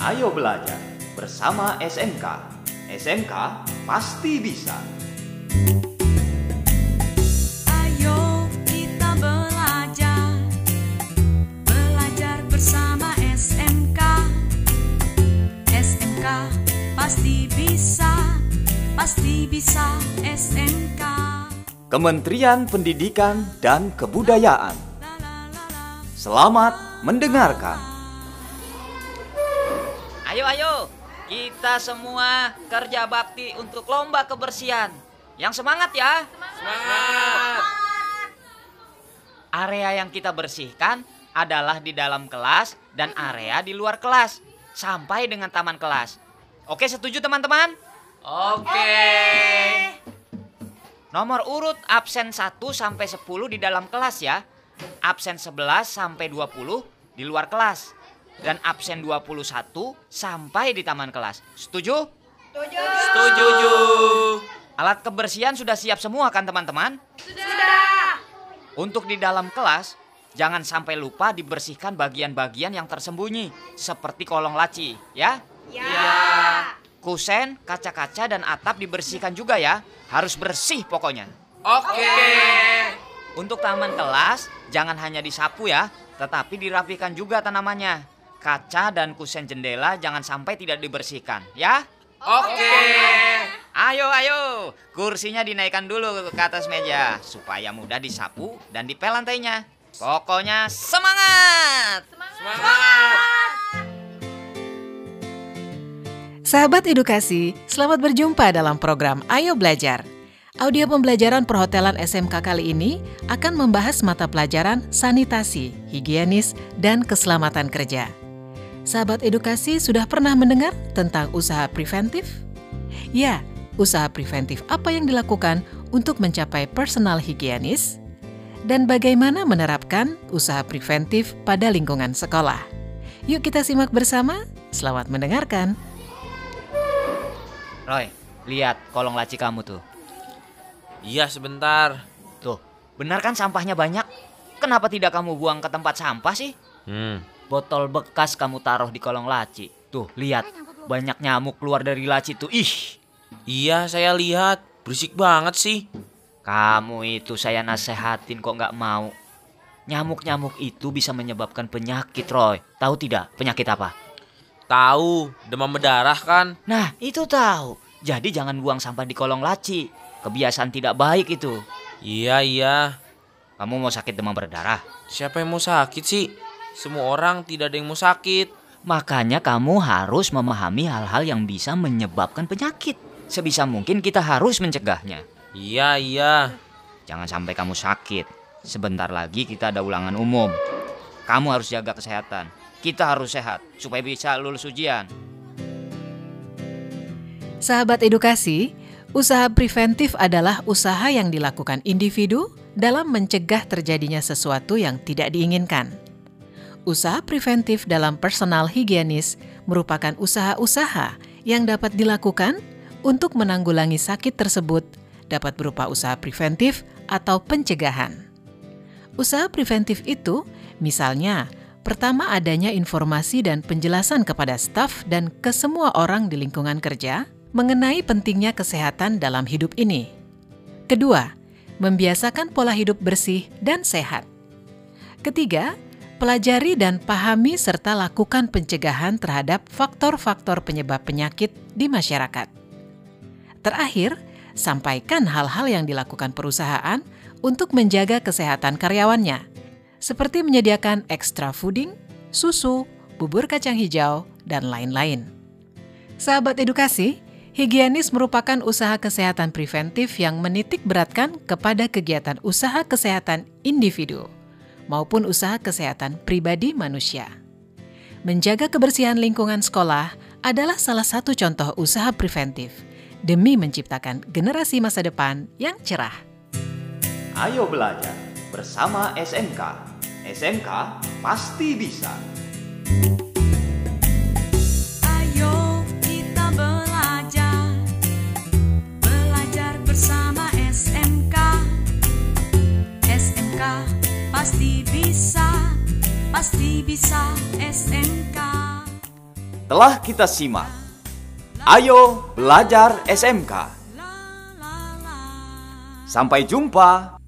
Ayo belajar bersama SMK. SMK pasti bisa. Ayo kita belajar Belajar bersama SMK SMK pasti bisa Pasti bisa SMK Kementerian Pendidikan dan Kebudayaan. La la la la Selamat mendengarkan. Ayo ayo, kita semua kerja bakti untuk lomba kebersihan. Yang semangat ya. Semangat. Area yang kita bersihkan adalah di dalam kelas dan area di luar kelas sampai dengan taman kelas. Oke, setuju teman-teman? Oke. Nomor urut absen 1 sampai 10 di dalam kelas ya. Absen 11 sampai 20 di luar kelas. Dan absen 21 sampai di taman kelas. Setuju? Setuju. Setuju. Alat kebersihan sudah siap semua kan teman-teman? Sudah. Untuk di dalam kelas, jangan sampai lupa dibersihkan bagian-bagian yang tersembunyi. Seperti kolong laci, ya? Ya. Kusen, kaca-kaca, dan atap dibersihkan juga ya. Harus bersih pokoknya. Oke. Untuk taman kelas, jangan hanya disapu ya, tetapi dirapikan juga tanamannya. Kaca dan kusen jendela jangan sampai tidak dibersihkan, ya? Oke. Ayo, ayo. Kursinya dinaikkan dulu ke atas meja supaya mudah disapu dan dipel lantainya. Pokoknya semangat! Sahabat edukasi, selamat berjumpa dalam program Ayo Belajar. Audio pembelajaran perhotelan SMK kali ini akan membahas mata pelajaran sanitasi, higienis, dan keselamatan kerja. Sahabat edukasi sudah pernah mendengar tentang usaha preventif? Ya, usaha preventif apa yang dilakukan untuk mencapai personal higienis? Dan bagaimana menerapkan usaha preventif pada lingkungan sekolah? Yuk kita simak bersama. Selamat mendengarkan. Roy, lihat kolong laci kamu tuh. Iya sebentar. Tuh, benar kan sampahnya banyak? Kenapa tidak kamu buang ke tempat sampah sih? Hmm. Botol bekas kamu taruh di kolong laci. Tuh, lihat. Banyak nyamuk keluar dari laci tuh. Ih, Iya saya lihat. Berisik banget sih. kamu itu saya nasehatin kok nggak mau. Nyamuk-nyamuk itu bisa menyebabkan penyakit, Roy. Tahu tidak penyakit apa? Tahu, demam berdarah kan? Nah, itu tahu. Jadi jangan buang sampah di kolong laci. Kebiasaan tidak baik itu. Iya iya. Kamu mau sakit demam berdarah? Siapa yang mau sakit sih? Semua orang tidak ada yang mau sakit. Makanya kamu harus memahami hal-hal yang bisa menyebabkan penyakit. Sebisa mungkin kita harus mencegahnya. Iya iya. Jangan sampai kamu sakit. Sebentar lagi kita ada ulangan umum. Kamu harus jaga kesehatan. Kita harus sehat supaya bisa lulus ujian. Sahabat edukasi, usaha preventif adalah usaha yang dilakukan individu dalam mencegah terjadinya sesuatu yang tidak diinginkan. Usaha preventif dalam personal higienis merupakan usaha-usaha yang dapat dilakukan untuk menanggulangi sakit tersebut, dapat berupa usaha preventif atau pencegahan. Usaha preventif itu misalnya pertama adanya informasi dan penjelasan kepada staf dan ke semua orang di lingkungan kerja mengenai pentingnya kesehatan dalam hidup ini. Kedua, membiasakan pola hidup bersih dan sehat. Ketiga, pelajari dan pahami serta lakukan pencegahan terhadap faktor-faktor penyebab penyakit di masyarakat. Terakhir, sampaikan hal-hal yang dilakukan perusahaan untuk menjaga kesehatan karyawannya, seperti menyediakan extra fooding, susu, bubur kacang hijau, dan lain-lain. Sahabat edukasi, higienis merupakan usaha kesehatan preventif yang menitik beratkan kepada kegiatan usaha kesehatan individu maupun usaha kesehatan pribadi manusia. Menjaga kebersihan lingkungan sekolah adalah salah satu contoh usaha preventif demi menciptakan generasi masa depan yang cerah. Ayo belajar bersama SMK. SMK pasti bisa. Ayo telah kita simak. Ayo belajar SMK. Sampai jumpa.